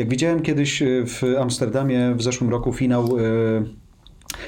Jak widziałem kiedyś w Amsterdamie w zeszłym roku finał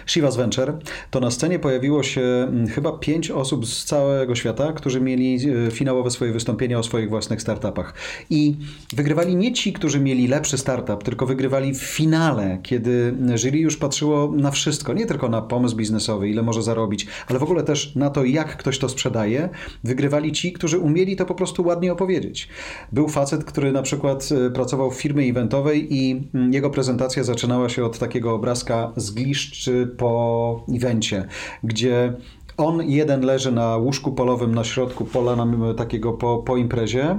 Shiva's Venture, to na scenie pojawiło się mm, chyba pięć osób z całego świata, którzy mieli e, finałowe swoje wystąpienia o swoich własnych startupach. I wygrywali nie ci, którzy mieli lepszy startup, tylko wygrywali w finale, kiedy jury już patrzyło na wszystko, nie tylko na pomysł biznesowy, ile może zarobić, ale w ogóle też na to, jak ktoś to sprzedaje. Wygrywali ci, którzy umieli to po prostu ładnie opowiedzieć. Był facet, który na przykład e, pracował w firmie eventowej i mm, jego prezentacja zaczynała się od takiego obrazka z gliszczy po evencie, gdzie on jeden leży na łóżku polowym na środku pola na, takiego po, po imprezie,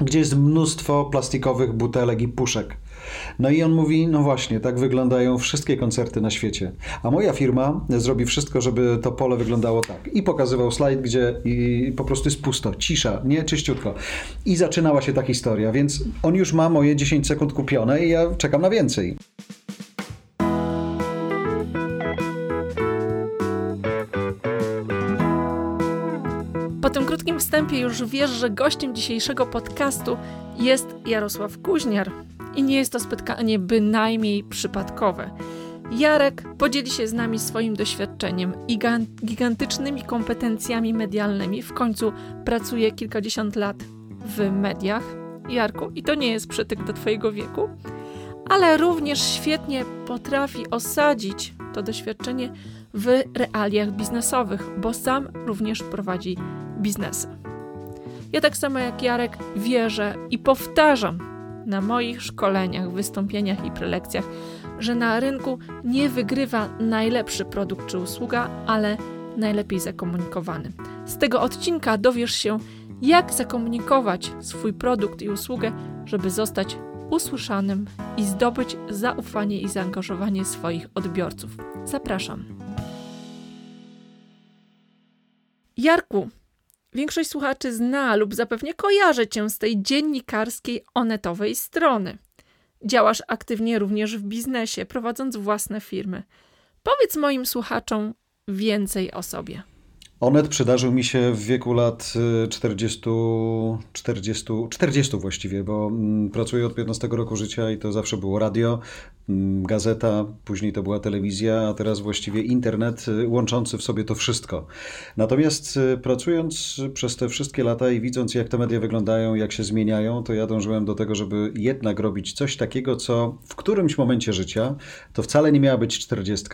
gdzie jest mnóstwo plastikowych butelek i puszek. No i on mówi, no właśnie, tak wyglądają wszystkie koncerty na świecie. A moja firma zrobi wszystko, żeby to pole wyglądało tak. I pokazywał slajd, gdzie i po prostu jest pusto, cisza, nie czyściutko. I zaczynała się ta historia, więc on już ma moje 10 sekund kupione i ja czekam na więcej. Po tym krótkim wstępie już wiesz, że gościem dzisiejszego podcastu jest Jarosław Kuźniar. I nie jest to spotkanie bynajmniej przypadkowe. Jarek podzieli się z nami swoim doświadczeniem i gigantycznymi kompetencjami medialnymi. W końcu pracuje kilkadziesiąt lat w mediach. Jarku, i to nie jest przytyk do Twojego wieku, ale również świetnie potrafi osadzić to doświadczenie w realiach biznesowych, bo sam również prowadzi biznesy. Ja tak samo jak Jarek wierzę i powtarzam na moich szkoleniach, wystąpieniach i prelekcjach, że na rynku nie wygrywa najlepszy produkt czy usługa, ale najlepiej zakomunikowany. Z tego odcinka dowiesz się, jak zakomunikować swój produkt i usługę, żeby zostać usłyszanym i zdobyć zaufanie i zaangażowanie swoich odbiorców. Zapraszam. Jarku, Większość słuchaczy zna lub zapewne kojarzy cię z tej dziennikarskiej, onetowej strony. Działasz aktywnie również w biznesie, prowadząc własne firmy. Powiedz moim słuchaczom więcej o sobie. Onet przydarzył mi się w wieku lat 40, 40, 40 właściwie, bo mm, pracuję od 15 roku życia i to zawsze było radio, gazeta, później to była telewizja, a teraz właściwie internet y, łączący w sobie to wszystko. Natomiast y, pracując przez te wszystkie lata i widząc jak te media wyglądają, jak się zmieniają, to ja dążyłem do tego, żeby jednak robić coś takiego, co w którymś momencie życia, to wcale nie miała być 40,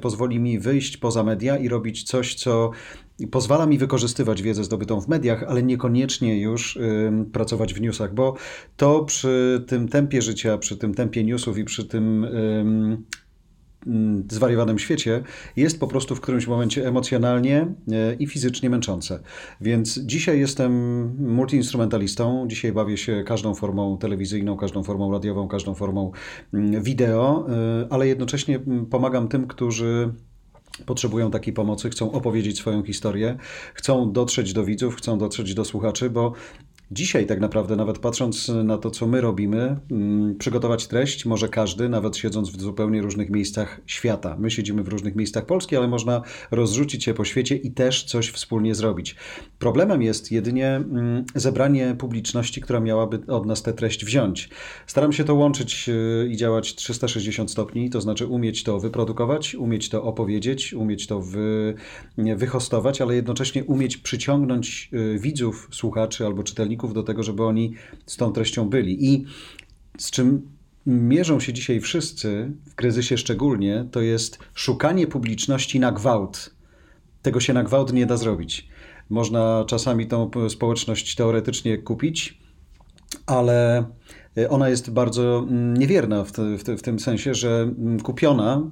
pozwoli mi wyjść poza media i robić coś, co pozwala mi wykorzystywać wiedzę zdobytą w mediach, ale niekoniecznie już y, pracować w newsach, bo to przy tym tempie życia, przy tym tempie newsów i przy tym y, zwariowanym świecie jest po prostu w którymś momencie emocjonalnie i fizycznie męczące. Więc dzisiaj jestem multiinstrumentalistą, dzisiaj bawię się każdą formą telewizyjną, każdą formą radiową, każdą formą wideo, ale jednocześnie pomagam tym, którzy potrzebują takiej pomocy, chcą opowiedzieć swoją historię, chcą dotrzeć do widzów, chcą dotrzeć do słuchaczy, bo Dzisiaj, tak naprawdę, nawet patrząc na to, co my robimy, mm, przygotować treść może każdy, nawet siedząc w zupełnie różnych miejscach świata. My siedzimy w różnych miejscach Polski, ale można rozrzucić się po świecie i też coś wspólnie zrobić. Problemem jest jedynie mm, zebranie publiczności, która miałaby od nas tę treść wziąć. Staram się to łączyć y, i działać 360 stopni, to znaczy umieć to wyprodukować, umieć to opowiedzieć, umieć to wy, wyhostować, ale jednocześnie umieć przyciągnąć y, widzów, słuchaczy albo czytelników do tego, żeby oni z tą treścią byli. I z czym mierzą się dzisiaj wszyscy, w kryzysie szczególnie, to jest szukanie publiczności na gwałt. Tego się na gwałt nie da zrobić. Można czasami tą społeczność teoretycznie kupić, ale ona jest bardzo niewierna w, w, w, tym sensie, że kupiona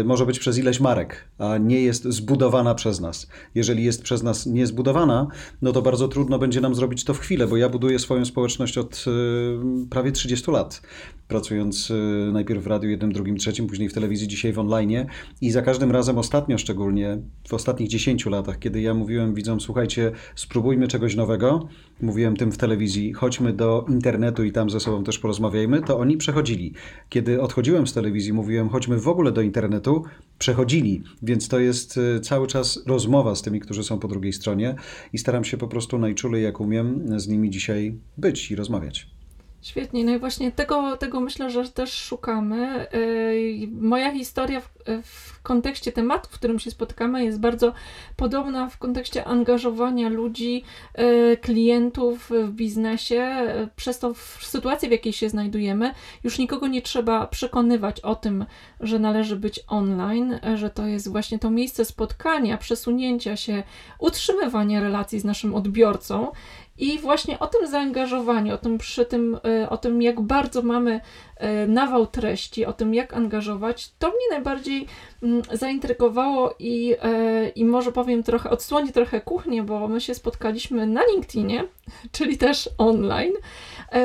Y, może być przez ileś marek, a nie jest zbudowana przez nas. Jeżeli jest przez nas niezbudowana, no to bardzo trudno będzie nam zrobić to w chwilę, bo ja buduję swoją społeczność od y, prawie 30 lat, pracując y, najpierw w radiu jednym, drugim, trzecim, później w telewizji, dzisiaj w online i za każdym razem ostatnio szczególnie, w ostatnich 10 latach, kiedy ja mówiłem widzom, słuchajcie, spróbujmy czegoś nowego, mówiłem tym w telewizji, chodźmy do internetu i tam ze sobą też porozmawiajmy, to oni przechodzili. Kiedy odchodziłem z telewizji, mówiłem, chodźmy w ogóle do internetu przechodzili, więc to jest y, cały czas rozmowa z tymi, którzy są po drugiej stronie i staram się po prostu najczulej jak umiem z nimi dzisiaj być i rozmawiać. Świetnie, no i właśnie tego, tego myślę, że też szukamy. Yy, moja historia w, w kontekście tematu, w którym się spotykamy, jest bardzo podobna w kontekście angażowania ludzi, yy, klientów w biznesie. Przez to w sytuacji, w jakiej się znajdujemy, już nikogo nie trzeba przekonywać o tym, że należy być online, że to jest właśnie to miejsce spotkania, przesunięcia się, utrzymywania relacji z naszym odbiorcą i właśnie o tym zaangażowaniu, o tym przy tym, e, o tym jak bardzo mamy e, nawał treści, o tym jak angażować, to mnie najbardziej mm, zaintrygowało i, e, i może powiem trochę, odsłoni trochę kuchnię, bo my się spotkaliśmy na LinkedInie, czyli też online.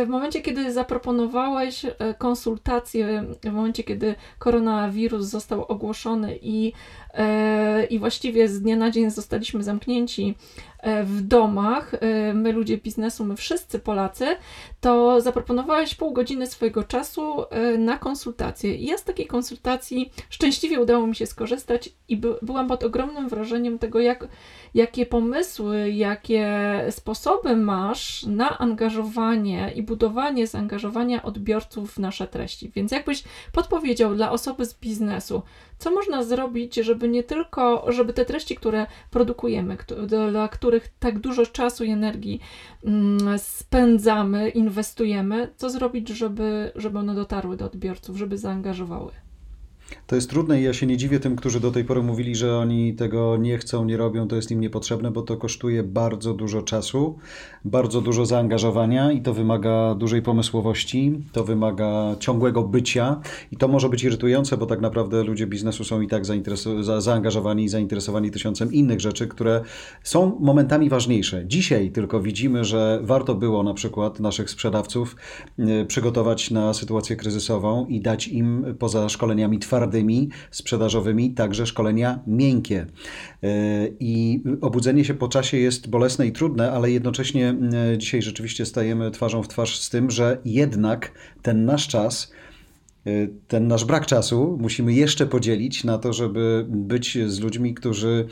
W momencie, kiedy zaproponowałeś konsultacje, w momencie, kiedy koronawirus został ogłoszony i, i właściwie z dnia na dzień zostaliśmy zamknięci w domach, e, my ludzie biznesu, my wszyscy Polacy, to zaproponowałeś pół godziny swojego czasu e, na konsultację. I ja z takiej konsultacji szczęśliwie udało mi się skorzystać i by, byłam pod ogromnym wrażeniem tego, jak, jakie pomysły, jakie sposoby masz na angażowanie i budowanie zaangażowania odbiorców w nasze treści. Więc jakbyś podpowiedział dla osoby z biznesu, co można zrobić, żeby nie tylko, żeby te treści, które produkujemy, dla których tak dużo czasu i energii mm, spędzamy, inwestujemy, co zrobić, żeby, żeby one dotarły do odbiorców, żeby zaangażowały? To jest trudne i ja się nie dziwię tym, którzy do tej pory mówili, że oni tego nie chcą, nie robią, to jest im niepotrzebne, bo to kosztuje bardzo dużo czasu, bardzo dużo zaangażowania i to wymaga dużej pomysłowości, to wymaga ciągłego bycia i to może być irytujące, bo tak naprawdę ludzie biznesu są i tak za zaangażowani i zainteresowani tysiącem innych rzeczy, które są momentami ważniejsze. Dzisiaj tylko widzimy, że warto było na przykład naszych sprzedawców e, przygotować na sytuację kryzysową i dać im poza szkoleniami twardymi twardymi, sprzedażowymi, także szkolenia miękkie. E, I obudzenie się po czasie jest bolesne i trudne, ale jednocześnie e, dzisiaj rzeczywiście stajemy twarzą w twarz z tym, że jednak ten nasz czas ten nasz brak czasu musimy jeszcze podzielić na to, żeby być z ludźmi, którzy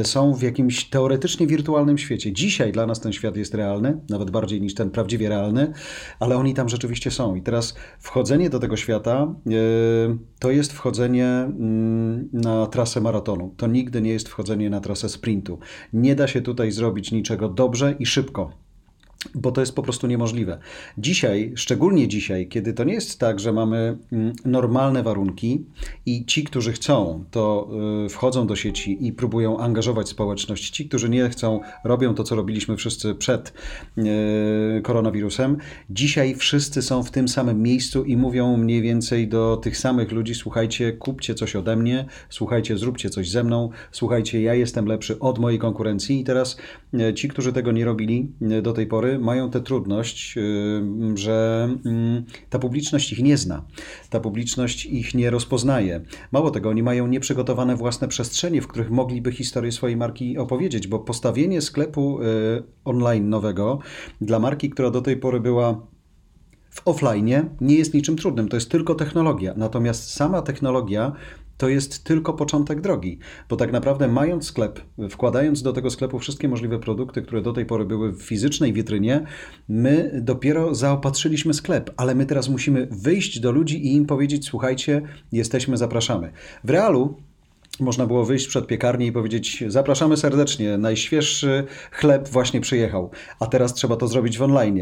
y, są w jakimś teoretycznie wirtualnym świecie. Dzisiaj dla nas ten świat jest realny, nawet bardziej niż ten prawdziwie realny, ale oni tam rzeczywiście są. I teraz wchodzenie do tego świata y, to jest wchodzenie mm, na trasę maratonu. To nigdy nie jest wchodzenie na trasę sprintu. Nie da się tutaj zrobić niczego dobrze i szybko bo to jest po prostu niemożliwe. Dzisiaj, szczególnie dzisiaj, kiedy to nie jest tak, że mamy mm, normalne warunki i ci, którzy chcą, to y, wchodzą do sieci i próbują angażować społeczność. Ci, którzy nie chcą, robią to, co robiliśmy wszyscy przed y, koronawirusem. Dzisiaj wszyscy są w tym samym miejscu i mówią mniej więcej do tych samych ludzi: słuchajcie, kupcie coś ode mnie, słuchajcie, zróbcie coś ze mną, słuchajcie, ja jestem lepszy od mojej konkurencji. I teraz ci, którzy tego nie robili do tej pory, mają tę trudność, y, że mm, ta publiczność ich nie zna, ta publiczność ich nie rozpoznaje. Mało tego, oni mają nieprzygotowane własne przestrzenie, w których mogliby historię swojej marki opowiedzieć, bo postawienie sklepu online nowego dla marki, która do tej pory była w offline nie jest niczym trudnym, to jest tylko technologia. Natomiast sama technologia to jest tylko początek drogi, bo tak naprawdę mając sklep, wkładając do tego sklepu wszystkie możliwe produkty, które do tej pory były w fizycznej witrynie, my dopiero zaopatrzyliśmy sklep, ale my teraz musimy wyjść do ludzi i im powiedzieć: słuchajcie, jesteśmy, zapraszamy. W realu można było wyjść przed piekarnię i powiedzieć: Zapraszamy serdecznie, najświeższy chleb właśnie przyjechał, a teraz trzeba to zrobić w online.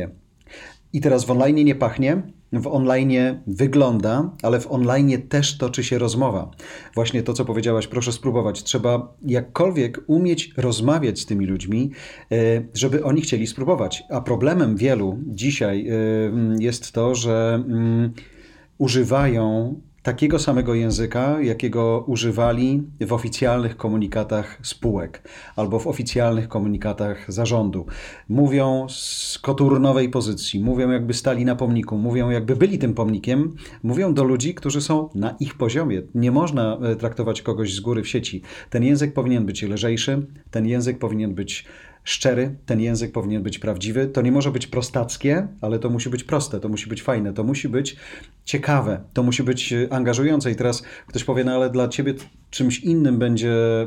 I teraz w online nie pachnie, w online wygląda, ale w online też toczy się rozmowa. Właśnie to, co powiedziałaś, proszę spróbować. Trzeba jakkolwiek umieć rozmawiać z tymi ludźmi, e, żeby oni chcieli spróbować. A problemem wielu dzisiaj e, jest to, że mm, używają takiego samego języka, jakiego używali w oficjalnych komunikatach spółek albo w oficjalnych komunikatach zarządu. Mówią z koturnowej pozycji, mówią jakby stali na pomniku, mówią jakby byli tym pomnikiem, mówią do ludzi, którzy są na ich poziomie. Nie można e, traktować kogoś z góry w sieci. Ten język powinien być lżejszy, ten język powinien być szczery, ten język powinien być prawdziwy. To nie może być prostackie, ale to musi być proste, to musi być fajne, to musi być ciekawe, to musi być e, angażujące. I teraz ktoś powie, no ale dla ciebie czymś innym będzie e,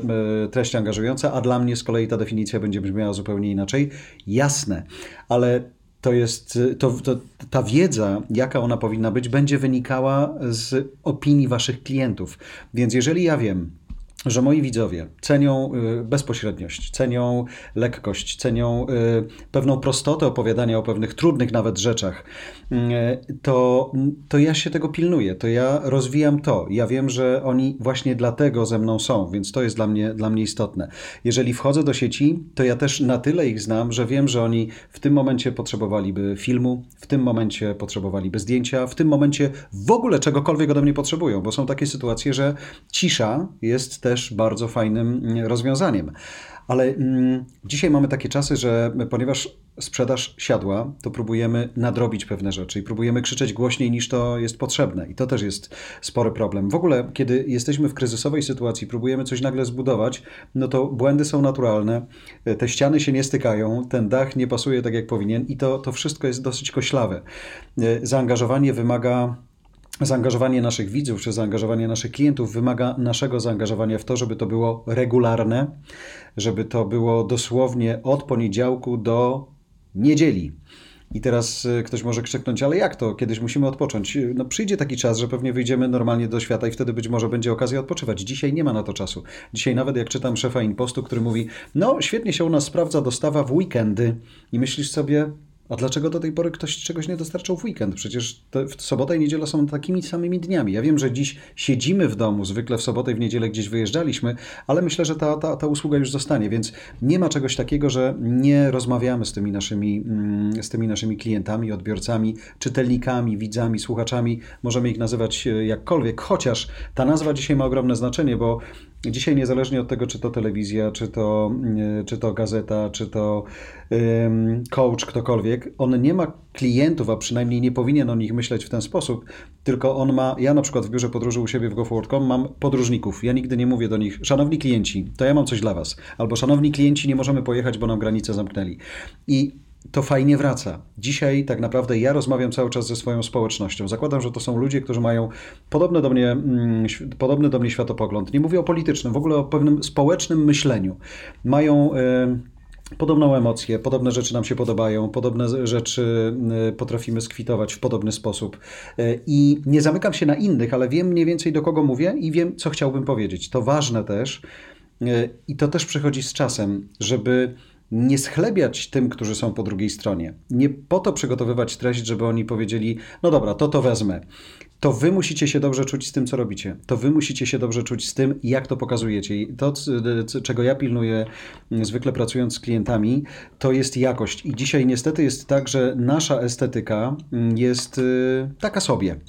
treść angażująca, a dla mnie z kolei ta definicja będzie brzmiała zupełnie inaczej. Jasne, ale to jest, to, to, ta wiedza, jaka ona powinna być, będzie wynikała z opinii waszych klientów. Więc jeżeli ja wiem, że moi widzowie cenią y, bezpośredniość, cenią lekkość, cenią y, pewną prostotę opowiadania o pewnych trudnych nawet rzeczach, y, to, to ja się tego pilnuję, to ja rozwijam to. Ja wiem, że oni właśnie dlatego ze mną są, więc to jest dla mnie, dla mnie istotne. Jeżeli wchodzę do sieci, to ja też na tyle ich znam, że wiem, że oni w tym momencie potrzebowaliby filmu, w tym momencie potrzebowaliby zdjęcia, w tym momencie w ogóle czegokolwiek ode mnie potrzebują, bo są takie sytuacje, że cisza jest też też bardzo fajnym mm, rozwiązaniem. Ale mm, dzisiaj mamy takie czasy, że ponieważ sprzedaż siadła, to próbujemy nadrobić pewne rzeczy i próbujemy krzyczeć głośniej niż to jest potrzebne. I to też jest spory problem. W ogóle, kiedy jesteśmy w kryzysowej sytuacji, próbujemy coś nagle zbudować, no to błędy są naturalne, te ściany się nie stykają, ten dach nie pasuje tak jak powinien i to, to wszystko jest dosyć koślawe. Zaangażowanie wymaga zaangażowanie naszych widzów czy zaangażowanie naszych klientów wymaga naszego zaangażowania w to, żeby to było regularne, żeby to było dosłownie od poniedziałku do niedzieli. I teraz e, ktoś może krzyknąć, ale jak to? Kiedyś musimy odpocząć. No przyjdzie taki czas, że pewnie wyjdziemy normalnie do świata i wtedy być może będzie okazja odpoczywać. Dzisiaj nie ma na to czasu. Dzisiaj nawet jak czytam szefa Impostu, który mówi, no świetnie się u nas sprawdza dostawa w weekendy i myślisz sobie, a dlaczego do tej pory ktoś czegoś nie dostarczał w weekend? Przecież w sobota i niedziela są takimi samymi dniami. Ja wiem, że dziś siedzimy w domu, zwykle w sobotę i w niedzielę gdzieś wyjeżdżaliśmy, ale myślę, że ta, ta, ta usługa już zostanie, więc nie ma czegoś takiego, że nie rozmawiamy z tymi naszymi, mm, z tymi naszymi klientami, odbiorcami, czytelnikami, widzami, słuchaczami. Możemy ich nazywać e, jakkolwiek, chociaż ta nazwa dzisiaj ma ogromne znaczenie, bo Dzisiaj niezależnie od tego, czy to telewizja, czy to, czy to gazeta, czy to um, coach, ktokolwiek, on nie ma klientów, a przynajmniej nie powinien o nich myśleć w ten sposób, tylko on ma, ja na przykład w biurze podróży u siebie w GoForward.com mam podróżników. Ja nigdy nie mówię do nich, szanowni klienci, to ja mam coś dla was. Albo szanowni klienci, nie możemy pojechać, bo nam granice zamknęli. I to fajnie wraca. Dzisiaj tak naprawdę ja rozmawiam cały czas ze swoją społecznością. Zakładam, że to są ludzie, którzy mają podobny do mnie, mm, podobny do mnie światopogląd. Nie mówię o politycznym, w ogóle o pewnym społecznym myśleniu. Mają podobną emocję, podobne rzeczy nam się podobają, podobne rzeczy potrafimy skwitować w podobny sposób. E, I nie zamykam się na innych, ale wiem mniej więcej do kogo mówię i wiem, co chciałbym powiedzieć. To ważne też i to też przychodzi z czasem, żeby nie schlebiać tym, którzy są po drugiej stronie. Nie po to przygotowywać treść, żeby oni powiedzieli, no dobra, to to wezmę. To wy musicie się dobrze czuć z tym, co robicie. To wy musicie się dobrze czuć z tym, jak to pokazujecie. I to, czego ja pilnuję, mm, zwykle pracując z klientami, to jest jakość. I dzisiaj niestety jest tak, że nasza estetyka mm, jest y, taka sobie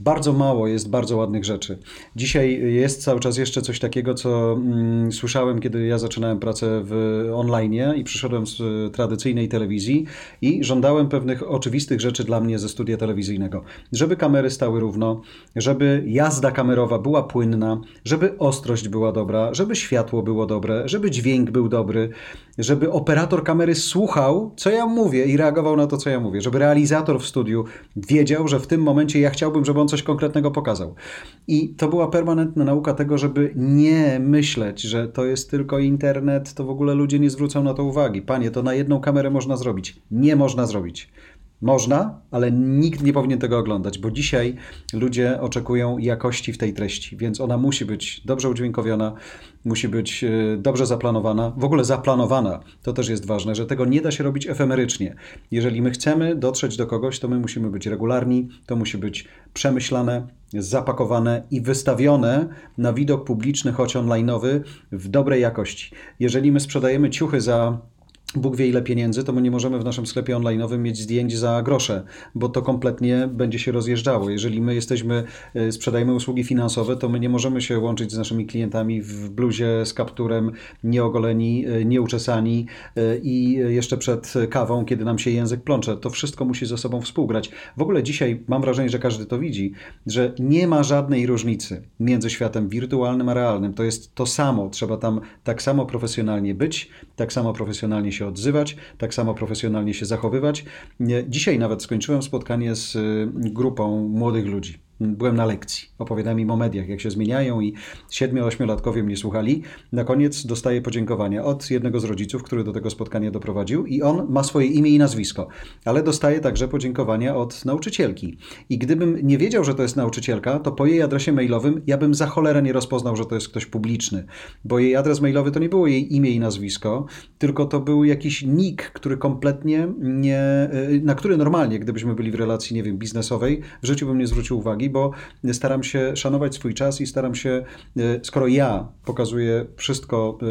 bardzo mało jest bardzo ładnych rzeczy. Dzisiaj jest cały czas jeszcze coś takiego, co mm, słyszałem, kiedy ja zaczynałem pracę w online i przyszedłem z tradycyjnej telewizji i żądałem pewnych oczywistych rzeczy dla mnie ze studia telewizyjnego. Żeby kamery stały równo, żeby jazda kamerowa była płynna, żeby ostrość była dobra, żeby światło było dobre, żeby dźwięk był dobry, żeby operator kamery słuchał, co ja mówię i reagował na to, co ja mówię, żeby realizator w studiu wiedział, że w tym momencie ja chciałbym, żeby on coś konkretnego pokazał. I to była permanentna nauka tego, żeby nie myśleć, że to jest tylko internet, to w ogóle ludzie nie zwrócą na to uwagi. Panie, to na jedną kamerę można zrobić. Nie można zrobić. Można, ale nikt nie powinien tego oglądać, bo dzisiaj ludzie oczekują jakości w tej treści, więc ona musi być dobrze udźwiękowiona, musi być e, dobrze zaplanowana. W ogóle zaplanowana, to też jest ważne, że tego nie da się robić efemerycznie. Jeżeli my chcemy dotrzeć do kogoś, to my musimy być regularni, to musi być przemyślane, zapakowane i wystawione na widok publiczny, choć online'owy, w dobrej jakości. Jeżeli my sprzedajemy ciuchy za Bóg wie ile pieniędzy, to my nie możemy w naszym sklepie online'owym mieć zdjęć za grosze, bo to kompletnie będzie się rozjeżdżało. Jeżeli my jesteśmy, e, sprzedajemy usługi finansowe, to my nie możemy się łączyć z naszymi klientami w bluzie z kapturem, nieogoleni, e, nieuczesani e, i jeszcze przed kawą, kiedy nam się język plącze. To wszystko musi ze sobą współgrać. W ogóle dzisiaj mam wrażenie, że każdy to widzi, że nie ma żadnej różnicy między światem wirtualnym a realnym. To jest to samo. Trzeba tam tak samo profesjonalnie być, tak samo profesjonalnie się się odzywać, tak samo profesjonalnie się zachowywać. Dzisiaj nawet skończyłem spotkanie z y, grupą młodych ludzi. Byłem na lekcji. Opowiadałem im o mediach, jak się zmieniają i siedmiu, ośmiolatkowie mnie słuchali. Na koniec dostaję podziękowania od jednego z rodziców, który do tego spotkania doprowadził i on ma swoje imię i nazwisko, ale dostaje także podziękowania od nauczycielki. I gdybym nie wiedział, że to jest nauczycielka, to po jej adresie mailowym ja bym za cholerę nie rozpoznał, że to jest ktoś publiczny, bo jej adres mailowy to nie było jej imię i nazwisko, tylko to był jakiś nick, który kompletnie nie, na który normalnie, gdybyśmy byli w relacji, nie wiem, biznesowej, w życiu bym nie zwrócił uwagi, bo staram się szanować swój czas i staram się, e, skoro ja pokazuję wszystko e,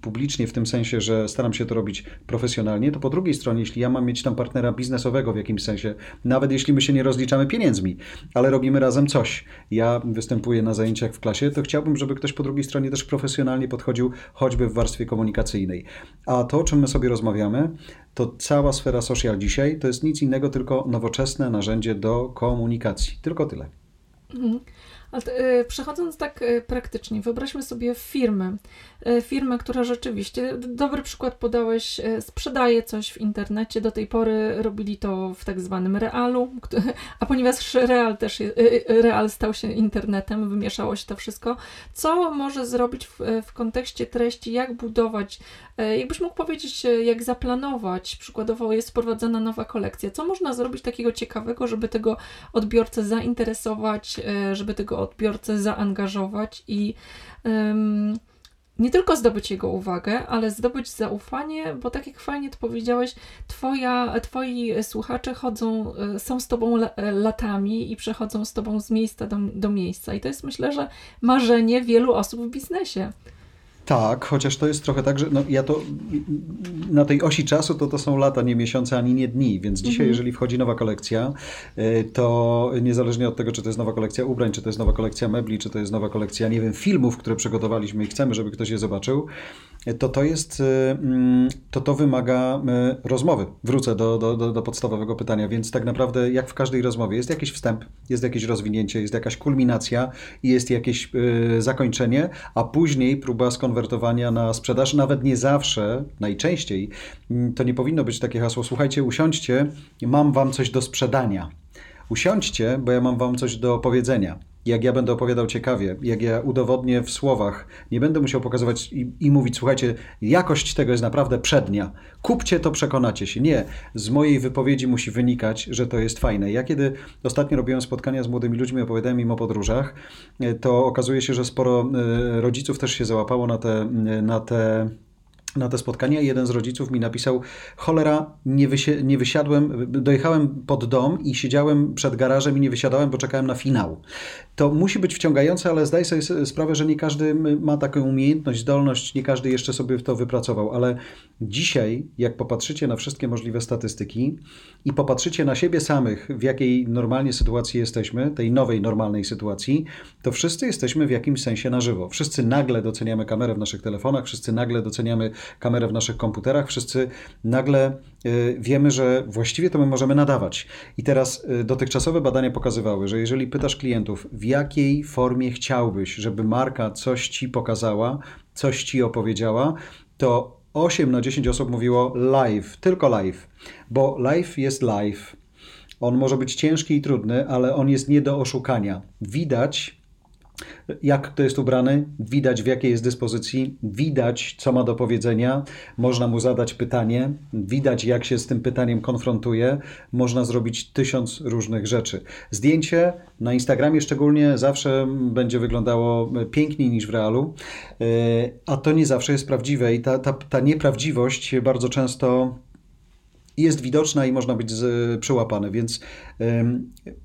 publicznie, w tym sensie, że staram się to robić profesjonalnie, to po drugiej stronie, jeśli ja mam mieć tam partnera biznesowego w jakimś sensie, nawet jeśli my się nie rozliczamy pieniędzmi, ale robimy razem coś, ja występuję na zajęciach w klasie, to chciałbym, żeby ktoś po drugiej stronie też profesjonalnie podchodził, choćby w warstwie komunikacyjnej. A to, o czym my sobie rozmawiamy, to cała sfera social dzisiaj to jest nic innego, tylko nowoczesne narzędzie do komunikacji. Tylko tyle. Mhm. Ale e, przechodząc tak e, praktycznie, wyobraźmy sobie firmę. E, firmę, która rzeczywiście, dobry przykład podałeś, sprzedaje coś w internecie. Do tej pory robili to w tak zwanym realu, a ponieważ real też real stał się internetem, wymieszało się to wszystko. Co może zrobić w, w kontekście treści, jak budować, jakbyś mógł powiedzieć, jak zaplanować, przykładowo jest wprowadzana nowa kolekcja. Co można zrobić takiego ciekawego, żeby tego odbiorcę zainteresować, żeby tego odbiorcę zaangażować i um, nie tylko zdobyć jego uwagę, ale zdobyć zaufanie, bo tak jak fajnie to powiedziałeś, twoja, twoi słuchacze chodzą, e, są z tobą latami i przechodzą z tobą z miejsca do, do miejsca. I to jest myślę, że marzenie wielu osób w biznesie. Tak, chociaż to jest trochę tak, że no ja to na tej osi czasu to to są lata, nie miesiące, ani nie dni, więc dzisiaj, mhm. jeżeli wchodzi nowa kolekcja, y, to niezależnie od tego, czy to jest nowa kolekcja ubrań, czy to jest nowa kolekcja mebli, czy to jest nowa kolekcja, nie wiem, filmów, które przygotowaliśmy i chcemy, żeby ktoś je zobaczył, to to jest, y, mm, to to wymaga y, rozmowy. Wrócę do, do, do, do podstawowego pytania, więc tak naprawdę jak w każdej rozmowie jest jakiś wstęp, jest jakieś rozwinięcie, jest jakaś kulminacja i jest jakieś zakończenie, a później próba skonwertowania konwertowania na sprzedaż, nawet nie zawsze, najczęściej, mm, to nie powinno być takie hasło: słuchajcie, usiądźcie, mam wam coś do sprzedania. Usiądźcie, bo ja mam wam coś do powiedzenia jak ja będę opowiadał ciekawie, jak ja udowodnię w słowach, nie będę musiał pokazywać i, i, mówić, słuchajcie, jakość tego jest naprawdę przednia. Kupcie to, przekonacie się. Nie, z mojej wypowiedzi musi wynikać, że to jest fajne. Ja kiedy ostatnio robiłem spotkania z młodymi ludźmi, opowiadałem im o podróżach, e, to okazuje się, że sporo e, rodziców też się załapało na te, na te na te spotkania. Jeden z rodziców mi napisał: Cholera, nie, wysi- nie wysiadłem, dojechałem pod dom i siedziałem przed garażem i nie wysiadałem, bo czekałem na finał. To musi być wciągające, ale zdaj sobie sprawę, że nie każdy ma taką umiejętność, zdolność, nie każdy jeszcze sobie to wypracował. Ale dzisiaj, jak popatrzycie na wszystkie możliwe statystyki i popatrzycie na siebie samych, w jakiej normalnie sytuacji jesteśmy, tej nowej normalnej sytuacji, to wszyscy jesteśmy w jakimś sensie na żywo. Wszyscy nagle doceniamy kamerę w naszych telefonach, wszyscy nagle doceniamy kamerę w naszych komputerach, wszyscy nagle y, wiemy, że właściwie to my możemy nadawać. I teraz y, dotychczasowe badania pokazywały, że jeżeli pytasz klientów, w jakiej formie chciałbyś, żeby marka coś ci pokazała, coś ci opowiedziała, to 8 na 10 osób mówiło live, tylko live, bo live jest live. On może być ciężki i trudny, ale on jest nie do oszukania. Widać, jak kto jest ubrany, widać w jakiej jest dyspozycji, widać co ma do powiedzenia, można mu zadać pytanie, widać jak się z tym pytaniem konfrontuje, można zrobić tysiąc różnych rzeczy. Zdjęcie na Instagramie szczególnie zawsze będzie wyglądało piękniej niż w realu, e, a to nie zawsze jest prawdziwe i ta, ta, ta nieprawdziwość bardzo często jest widoczna i można być z, przyłapany, więc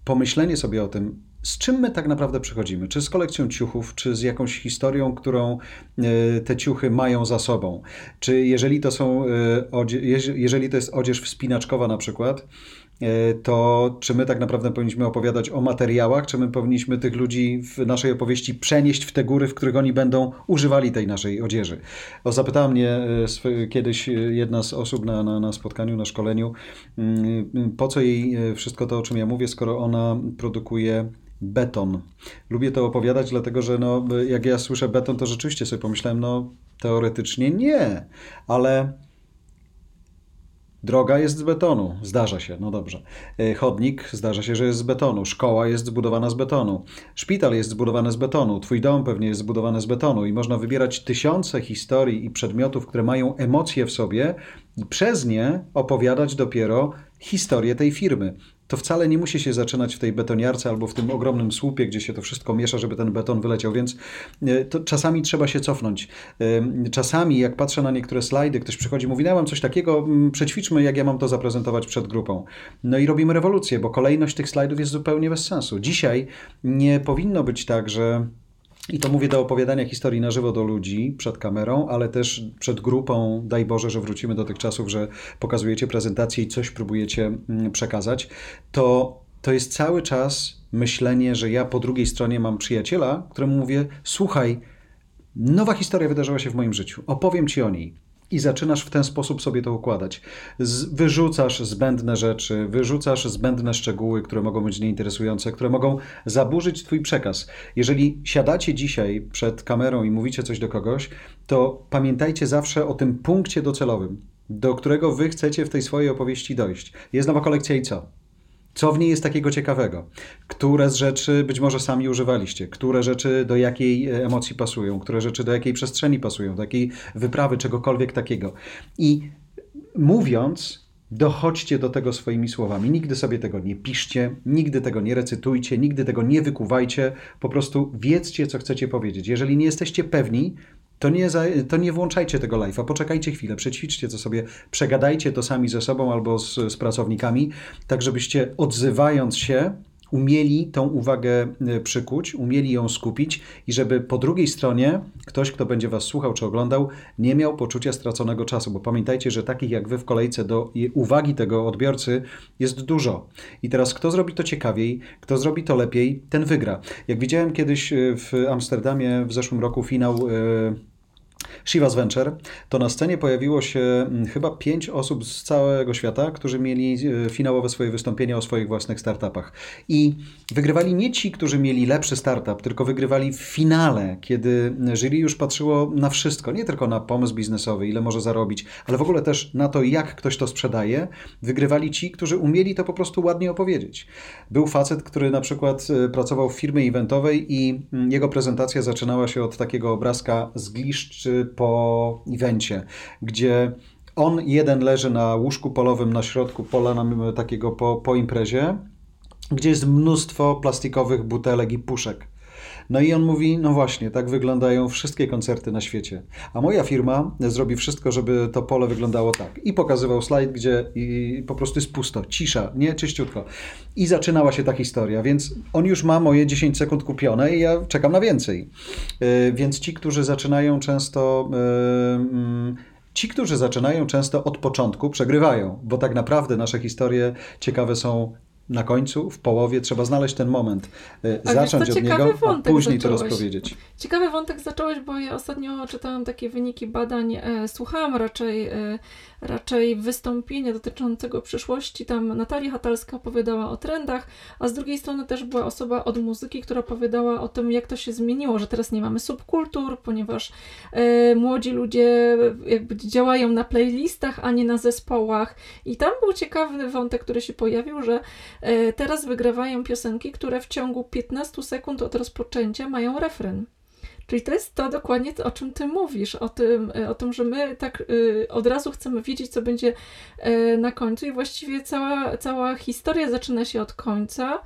pomyślenie sobie o tym, z czym my tak naprawdę przychodzimy? Czy z kolekcją ciuchów, czy z jakąś historią, którą e, te ciuchy mają za sobą? Czy jeżeli to są, e, jeżeli to jest odzież wspinaczkowa na przykład, e, to czy my tak naprawdę powinniśmy opowiadać o materiałach, czy my powinniśmy tych ludzi w naszej opowieści przenieść w te góry, w których oni będą używali tej naszej odzieży? O, zapytała mnie kiedyś jedna z osób na, na, na spotkaniu, na szkoleniu, mm, po co jej wszystko to, o czym ja mówię, skoro ona produkuje beton. Lubię to opowiadać, dlatego że no, jak ja słyszę beton, to rzeczywiście sobie pomyślałem, no teoretycznie nie, ale Droga jest z betonu, zdarza się, no dobrze. E, chodnik zdarza się, że jest z betonu. Szkoła jest zbudowana z betonu. Szpital jest zbudowany z betonu. Twój dom pewnie jest zbudowany z betonu. I można wybierać tysiące historii i przedmiotów, które mają emocje w sobie, i przez nie opowiadać dopiero historię tej firmy to wcale nie musi się zaczynać w tej betoniarce albo w tym ogromnym słupie, gdzie się to wszystko miesza, żeby ten beton wyleciał, więc e, to czasami trzeba się cofnąć. E, czasami, jak patrzę na niektóre slajdy, ktoś przychodzi i mówi, no ja mam coś takiego, przećwiczmy, jak ja mam to zaprezentować przed grupą. No i robimy rewolucję, bo kolejność tych slajdów jest zupełnie bez sensu. Dzisiaj nie powinno być tak, że i to mówię do opowiadania historii na żywo do ludzi przed kamerą, ale też przed grupą. Daj Boże, że wrócimy do tych czasów, że pokazujecie prezentację i coś próbujecie mm, przekazać. To, to jest cały czas myślenie, że ja po drugiej stronie mam przyjaciela, któremu mówię: Słuchaj, nowa historia wydarzyła się w moim życiu, opowiem ci o niej i zaczynasz w ten sposób sobie to układać. Z, wyrzucasz zbędne rzeczy, wyrzucasz zbędne szczegóły, które mogą być nieinteresujące, które mogą zaburzyć Twój przekaz. Jeżeli siadacie dzisiaj przed kamerą i mówicie coś do kogoś, to pamiętajcie zawsze o tym punkcie docelowym, do którego Wy chcecie w tej swojej opowieści dojść. Jest nowa kolekcja i co? Co w niej jest takiego ciekawego? Które z rzeczy być może sami używaliście? Które rzeczy do jakiej e, emocji pasują? Które rzeczy do jakiej przestrzeni pasują? Do jakiej wyprawy, czegokolwiek takiego? I mówiąc, dochodźcie do tego swoimi słowami. Nigdy sobie tego nie piszcie, nigdy tego nie recytujcie, nigdy tego nie wykuwajcie. Po prostu wiedzcie, co chcecie powiedzieć. Jeżeli nie jesteście pewni, to nie, za, to nie włączajcie tego live'a, poczekajcie chwilę, przećwiczcie to sobie, przegadajcie to sami ze sobą albo z, z pracownikami, tak żebyście odzywając się, umieli tą uwagę e, przykuć, umieli ją skupić i żeby po drugiej stronie ktoś, kto będzie Was słuchał czy oglądał, nie miał poczucia straconego czasu, bo pamiętajcie, że takich jak Wy w kolejce do uwagi tego odbiorcy jest dużo. I teraz kto zrobi to ciekawiej, kto zrobi to lepiej, ten wygra. Jak widziałem kiedyś e, w Amsterdamie w zeszłym roku finał e, Shiva's Venture, to na scenie pojawiło się mm, chyba pięć osób z całego świata, którzy mieli e, finałowe swoje wystąpienia o swoich własnych startupach. I wygrywali nie ci, którzy mieli lepszy startup, tylko wygrywali w finale, kiedy jury już patrzyło na wszystko, nie tylko na pomysł biznesowy, ile może zarobić, ale w ogóle też na to, jak ktoś to sprzedaje. Wygrywali ci, którzy umieli to po prostu ładnie opowiedzieć. Był facet, który na przykład e, pracował w firmie eventowej i mm, jego prezentacja zaczynała się od takiego obrazka z gliszczy po evencie, gdzie on jeden leży na łóżku polowym na środku pola na, takiego po, po imprezie, gdzie jest mnóstwo plastikowych butelek i puszek. No i on mówi, no właśnie, tak wyglądają wszystkie koncerty na świecie. A moja firma zrobi wszystko, żeby to pole wyglądało tak. I pokazywał slajd, gdzie i po prostu jest pusto, cisza, nie czyściutko. I zaczynała się ta historia, więc on już ma moje 10 sekund kupione i ja czekam na więcej. Yy, więc ci, którzy zaczynają często. Yy, Ci, którzy zaczynają często od początku, przegrywają, bo tak naprawdę nasze historie ciekawe są na końcu, w połowie, trzeba znaleźć ten moment, y, a zacząć od niego, a później zacząłeś. to rozpowiedzieć. Ciekawy wątek zacząłeś, bo ja ostatnio czytałam takie wyniki badań, e, słuchałam raczej e, raczej wystąpienia dotyczącego przyszłości. Tam Natalia Hatalska opowiadała o trendach, a z drugiej strony też była osoba od muzyki, która opowiadała o tym, jak to się zmieniło, że teraz nie mamy subkultur, ponieważ e, młodzi ludzie jakby działają na playlistach, a nie na zespołach. I tam był ciekawy wątek, który się pojawił, że e, teraz wygrywają piosenki, które w ciągu 15 sekund od rozpoczęcia mają refren. Czyli to jest to dokładnie, o czym ty mówisz, o tym, e, o tym że my tak y, od razu chcemy wiedzieć, co będzie y, na końcu i właściwie cała, cała historia zaczyna się od końca,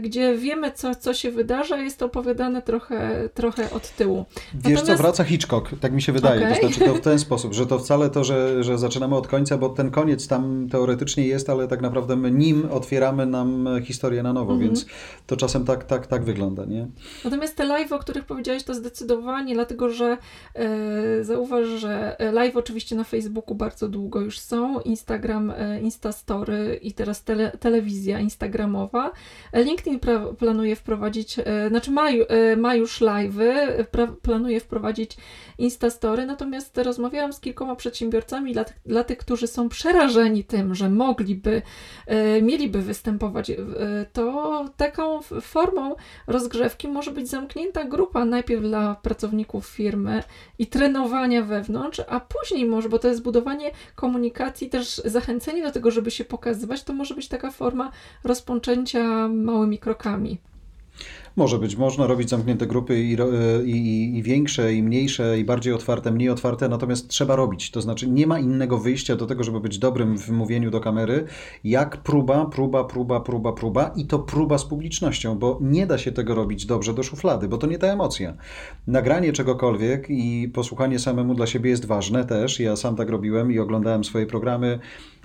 gdzie wiemy, co, co się wydarza, jest to opowiadane trochę, trochę od tyłu. Wiesz Natomiast... co, wraca Hitchcock, tak mi się wydaje, okay. to znaczy to w ten sposób, że to wcale to, że, że zaczynamy od końca, bo ten koniec tam teoretycznie jest, ale tak naprawdę my nim otwieramy nam historię na nowo, mm -hmm. więc to czasem tak, tak, tak wygląda, nie? Natomiast te live, o których powiedziałeś, to zdecydowanie, dlatego że e, zauważ, że live oczywiście na Facebooku bardzo długo już są, Instagram, e, Instastory i teraz tele, telewizja instagramowa. LinkedIn pra, planuje wprowadzić, e, znaczy ma, e, ma już live'y, planuje wprowadzić Instastory, natomiast rozmawiałam z kilkoma przedsiębiorcami dla, dla tych, którzy są przerażeni tym, że mogliby, e, mieliby występować, e, to taką formą rozgrzewki może być zamknięta grupa, najpierw dla pracowników firmy i trenowania wewnątrz, a później może, bo to jest budowanie komunikacji, też zachęcenie do tego, żeby się pokazywać, to może być taka forma rozpoczęcia małymi krokami. Może być, można robić zamknięte grupy i, i, i, większe, i mniejsze, i bardziej otwarte, mniej otwarte, natomiast trzeba robić. To znaczy nie ma innego wyjścia do tego, żeby być dobrym w mówieniu do kamery, jak próba, próba, próba, próba, próba i to próba z publicznością, bo nie da się tego robić dobrze do szuflady, bo to nie ta emocja. Nagranie czegokolwiek i posłuchanie samemu dla siebie jest ważne też. Ja sam tak robiłem i oglądałem swoje programy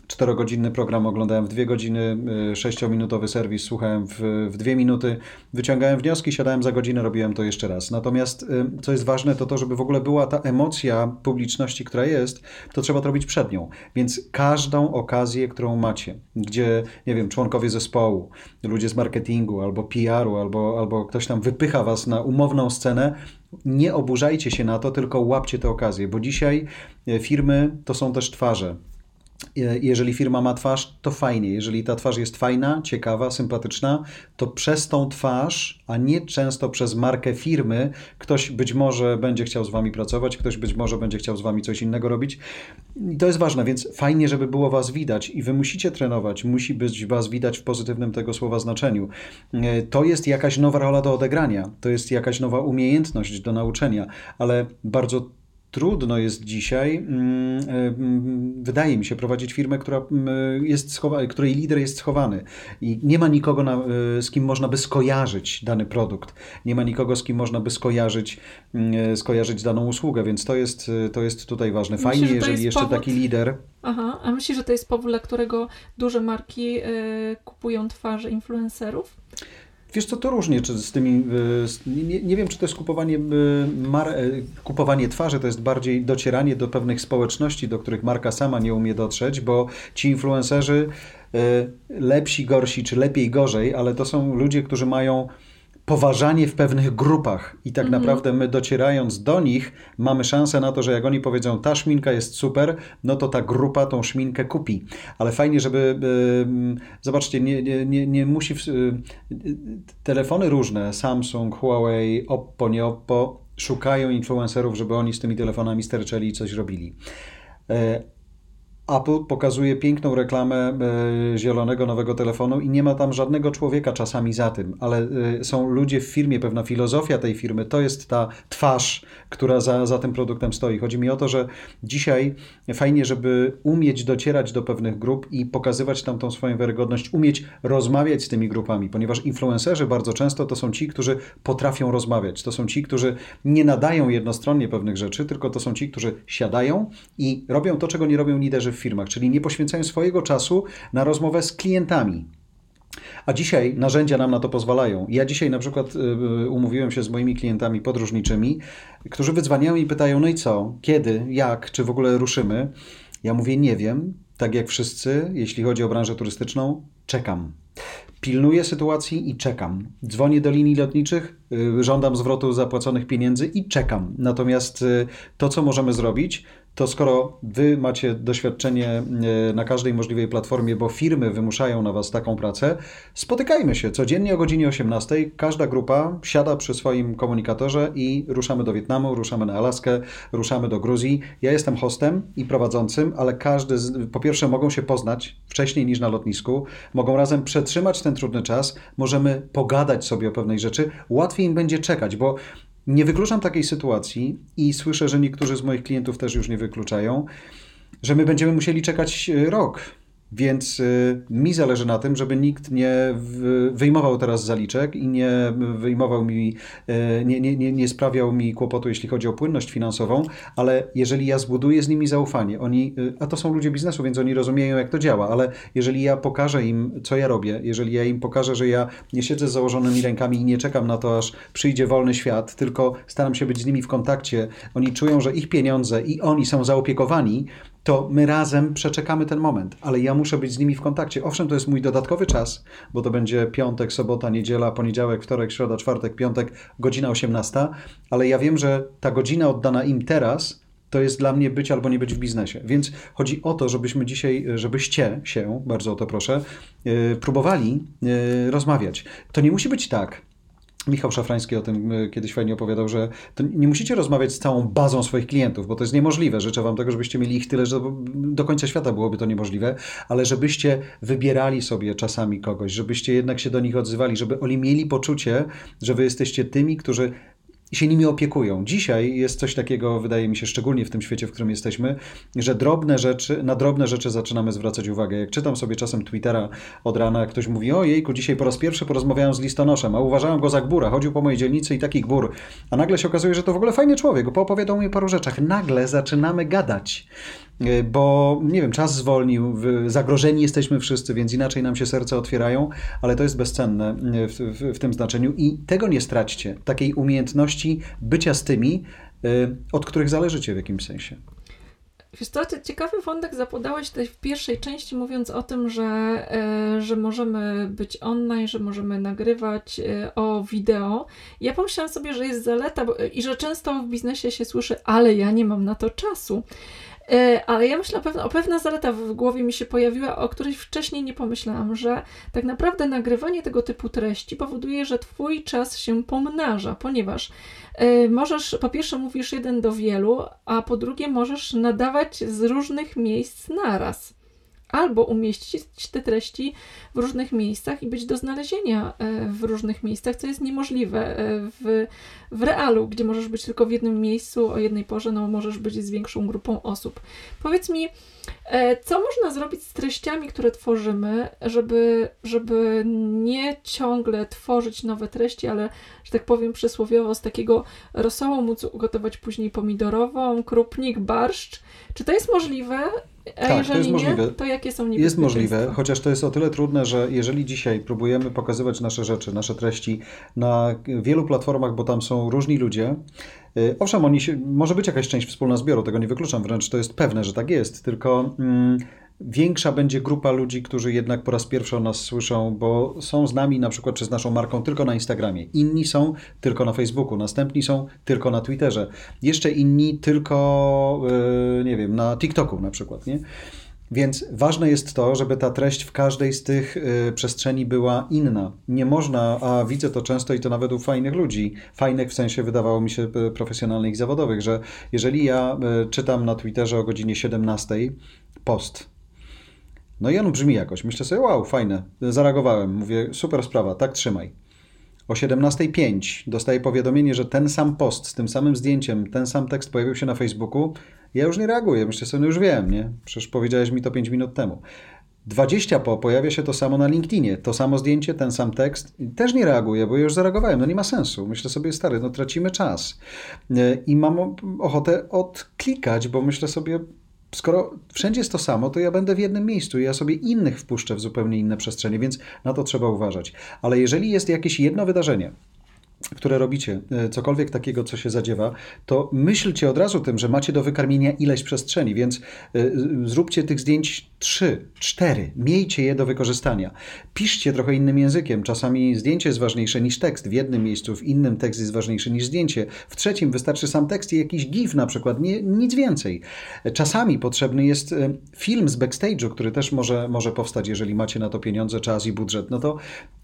czterogodzinny program oglądałem w dwie godziny, y, sześciominutowy serwis słuchałem w, w dwie minuty, wyciągałem wnioski, siadałem za godzinę, robiłem to jeszcze raz. Natomiast y, co jest ważne, to to, żeby w ogóle była ta emocja publiczności, która jest, to trzeba to robić przed nią. Więc każdą okazję, którą macie, gdzie, nie wiem, członkowie zespołu, ludzie z marketingu albo PR-u, albo, albo ktoś tam wypycha was na umowną scenę, nie oburzajcie się na to, tylko łapcie te okazje, bo dzisiaj y, firmy to są też twarze. Jeżeli firma ma twarz, to fajnie. Jeżeli ta twarz jest fajna, ciekawa, sympatyczna, to przez tą twarz, a nie często przez markę firmy, ktoś być może będzie chciał z wami pracować, ktoś być może będzie chciał z wami coś innego robić. I to jest ważne, więc fajnie, żeby było was widać i wy musicie trenować, musi być was widać w pozytywnym tego słowa znaczeniu. To jest jakaś nowa rola do odegrania, to jest jakaś nowa umiejętność do nauczenia, ale bardzo trudno jest dzisiaj, mm, e, wydaje mi się, prowadzić firmę, która mm, jest schowa- której lider jest schowany i nie ma nikogo, na, e, z kim można by skojarzyć dany produkt, nie ma nikogo, z kim można by skojarzyć, mm, e, skojarzyć daną usługę, więc to jest, to jest tutaj ważne. Fajnie, Myślę, jeżeli jeszcze powód... taki lider. Aha, a myślisz, że to jest powód, dla którego duże marki kupują twarze influencerów? Wiesz co, to różnie, czy z tymi, e, nie, nie wiem, czy to jest kupowanie, e, mar, e, kupowanie twarzy, to jest bardziej docieranie do pewnych społeczności, do których marka sama nie umie dotrzeć, bo ci influencerzy, lepsi, gorsi, czy lepiej, gorzej, ale to są ludzie, którzy mają poważanie w pewnych grupach i tak mhm. naprawdę my docierając do nich mamy szansę na to, że jak oni powiedzą ta szminka jest super, no to ta grupa tą szminkę kupi. Ale fajnie, żeby zobaczcie, nie, nie, nie, nie musi y, telefony różne, Samsung, Huawei, Oppo, nie Oppo szukają influencerów, żeby oni z tymi telefonami sterczeli i coś robili. E, Apple pokazuje piękną reklamę e, zielonego nowego telefonu i nie ma tam żadnego człowieka czasami za tym, ale e, są ludzie w firmie, pewna filozofia tej firmy, to jest ta twarz, która za, za tym produktem stoi. Chodzi mi o to, że dzisiaj fajnie, żeby umieć docierać do pewnych grup i pokazywać tam tą swoją wiarygodność, umieć rozmawiać z tymi grupami, ponieważ influencerzy bardzo często to są ci, którzy potrafią rozmawiać. To są ci, którzy nie nadają jednostronnie pewnych rzeczy, tylko to są ci, którzy siadają i robią to, czego nie robią liderzy firmach, czyli nie poświęcają swojego czasu na rozmowę z klientami. A dzisiaj narzędzia nam na to pozwalają. Ja dzisiaj na przykład y, y, umówiłem się z moimi klientami podróżniczymi, którzy wydzwaniają i pytają: No i co, kiedy, jak, czy w ogóle ruszymy? Ja mówię: Nie wiem. Tak jak wszyscy, jeśli chodzi o branżę turystyczną, czekam. Pilnuję sytuacji i czekam. Dzwonię do linii lotniczych, y, żądam zwrotu zapłaconych pieniędzy i czekam. Natomiast to, co możemy zrobić, to skoro wy macie doświadczenie e, na każdej możliwej platformie, bo firmy wymuszają na was taką pracę, spotykajmy się codziennie o godzinie 18. Każda grupa siada przy swoim komunikatorze i ruszamy do Wietnamu, ruszamy na Alaskę, ruszamy do Gruzji. Ja jestem hostem i prowadzącym, ale każdy, z, po pierwsze, mogą się poznać wcześniej niż na lotnisku, mogą razem przetrzymać ten trudny czas, możemy pogadać sobie o pewnej rzeczy. Łatwiej im będzie czekać, bo nie wykluczam takiej sytuacji i słyszę, że niektórzy z moich klientów też już nie wykluczają, że my będziemy musieli czekać e, rok, więc y, mi zależy na tym, żeby nikt nie wyjmował teraz zaliczek i nie wyjmował mi, y, nie, nie, nie, sprawiał mi kłopotu, jeśli chodzi o płynność finansową, ale jeżeli ja zbuduję z nimi zaufanie, oni, y, a to są ludzie biznesu, więc oni rozumieją, jak to działa, ale jeżeli ja pokażę im, co ja robię, jeżeli ja im pokażę, że ja nie siedzę z założonymi rękami i nie czekam na to, aż przyjdzie wolny świat, tylko staram się być z nimi w kontakcie, oni czują, że ich pieniądze i oni są zaopiekowani, to my razem przeczekamy ten moment, ale ja muszę być z nimi w kontakcie. Owszem, to jest mój dodatkowy czas, bo to będzie piątek, sobota, niedziela, poniedziałek, wtorek, środa, czwartek, piątek, godzina 18, ale ja wiem, że ta godzina oddana im teraz to jest dla mnie być albo nie być w biznesie. Więc chodzi o to, żebyśmy dzisiaj, żebyście się, bardzo o to proszę, yy, próbowali yy, rozmawiać. To nie musi być tak, Michał Szafrański o tym e, kiedyś fajnie opowiadał, że nie musicie rozmawiać z całą bazą swoich klientów, bo to jest niemożliwe. Życzę Wam tego, żebyście mieli ich tyle, że do końca świata byłoby to niemożliwe, ale żebyście wybierali sobie czasami kogoś, żebyście jednak się do nich odzywali, żeby oni mieli poczucie, że Wy jesteście tymi, którzy i się nimi opiekują. Dzisiaj jest coś takiego, wydaje mi się, szczególnie w tym świecie, w którym jesteśmy, że drobne rzeczy, na drobne rzeczy zaczynamy zwracać uwagę. Jak czytam sobie czasem Twittera od rana, ktoś mówi, o jejku, dzisiaj po raz pierwszy porozmawiałem z listonoszem, a uważałem go za gbura, chodził po mojej dzielnicy i taki gbur. A nagle się okazuje, że to w ogóle fajny człowiek, bo opowiadał mi paru rzeczach. Nagle zaczynamy gadać. E, bo nie wiem, czas zwolnił, zagrożeni jesteśmy wszyscy, więc inaczej nam się serce otwierają, ale to jest bezcenne e, w, w, w tym znaczeniu i tego nie straćcie, takiej umiejętności bycia z tymi, e, od których zależycie w jakimś sensie. Wiesz co, ciekawy wątek zapodałeś tutaj w pierwszej części, mówiąc o tym, że, że możemy być online, że możemy nagrywać o wideo. Ja pomyślałam sobie, że jest zaleta i że często w biznesie się słyszy, ale ja nie mam na to czasu. E, ale ja myślę, pewna, o pewna zaleta w głowie mi się pojawiła, o której wcześniej nie pomyślałam, że tak naprawdę nagrywanie tego typu treści powoduje, że Twój czas się pomnaża, ponieważ e, możesz, po pierwsze mówisz jeden do wielu, a po drugie możesz nadawać z różnych miejsc naraz. Albo umieścić te treści w różnych miejscach i być do znalezienia e, w różnych miejscach, co jest niemożliwe w, w realu, gdzie możesz być tylko w jednym miejscu o jednej porze, no możesz być z większą grupą osób. Powiedz mi, e, co można zrobić z treściami, które tworzymy, żeby, żeby nie ciągle tworzyć nowe treści, ale, że tak powiem przysłowiowo, z takiego rosołu móc ugotować później pomidorową, krupnik, barszcz. Czy to jest możliwe? A tak, jeżeli to jest nie, możliwe. to jakie są niebezpieczeństwa? Jest możliwe, chociaż to jest o tyle trudne, że jeżeli dzisiaj próbujemy pokazywać nasze rzeczy, nasze treści na wielu platformach, bo tam są różni ludzie, y, owszem, oni się, może być jakaś część wspólna zbioru, tego nie wykluczam, wręcz to jest pewne, że tak jest, tylko mm, większa będzie grupa ludzi, którzy jednak po raz pierwszy o nas słyszą, bo są z nami na przykład czy z naszą marką tylko na Instagramie. Inni są tylko na Facebooku, następni są tylko na Twitterze, jeszcze inni tylko, yy, nie wiem, na TikToku na przykład, nie? Więc ważne jest to, żeby ta treść w każdej z tych y, przestrzeni była inna. Nie można, a widzę to często i to nawet u fajnych ludzi, fajnych w sensie wydawało mi się y, profesjonalnych i zawodowych, że jeżeli ja y, czytam na Twitterze o godzinie 17 post, no i on brzmi jakoś. Myślę sobie, wow, fajne. Zareagowałem. Mówię, super sprawa, tak trzymaj. O 17.05 dostaję powiadomienie, że ten sam post z tym samym zdjęciem, ten sam tekst pojawił się na Facebooku. Ja już nie reaguję. Myślę sobie, no już wiem, nie? Przecież powiedziałeś mi to 5 minut temu. 20 po pojawia się to samo na LinkedInie. To samo zdjęcie, ten sam tekst. Też nie reaguję, bo już zareagowałem. No nie ma sensu. Myślę sobie, stary, no tracimy czas. I mam ochotę odklikać, bo myślę sobie, skoro wszędzie jest to samo, to ja będę w jednym miejscu i ja sobie innych wpuszczę w zupełnie inne przestrzenie, więc na to trzeba uważać. Ale jeżeli jest jakieś jedno wydarzenie, które robicie, e, cokolwiek takiego, co się zadziewa, to myślcie od razu tym, że macie do wykarmienia ileś przestrzeni, więc e, zróbcie tych zdjęć trzy, cztery, miejcie je do wykorzystania. Piszcie trochę innym językiem. Czasami zdjęcie jest ważniejsze niż tekst w jednym miejscu, w innym tekst jest ważniejszy niż zdjęcie. W trzecim wystarczy sam tekst i jakiś gif na przykład, nie, nic więcej. Czasami potrzebny jest e, film z backstage'u, który też może, może powstać, jeżeli macie na to pieniądze, czas i budżet. No to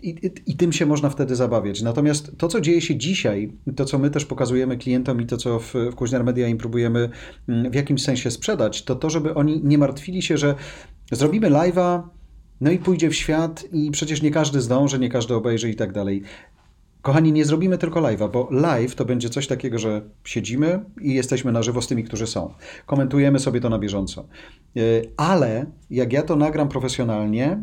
i, i, i tym się można wtedy zabawiać. Natomiast to, co dzieje się dzisiaj, to co my też pokazujemy klientom i to co w, w Kuźniar Media im próbujemy mm, w jakimś sensie sprzedać, to to, żeby oni nie martwili się, że zrobimy live'a, no i pójdzie w świat i przecież nie każdy zdąży, nie każdy obejrzy i tak dalej. Kochani, nie zrobimy tylko live'a, bo live to będzie coś takiego, że siedzimy i jesteśmy na żywo z tymi, którzy są. Komentujemy sobie to na bieżąco. Y, ale jak ja to nagram profesjonalnie,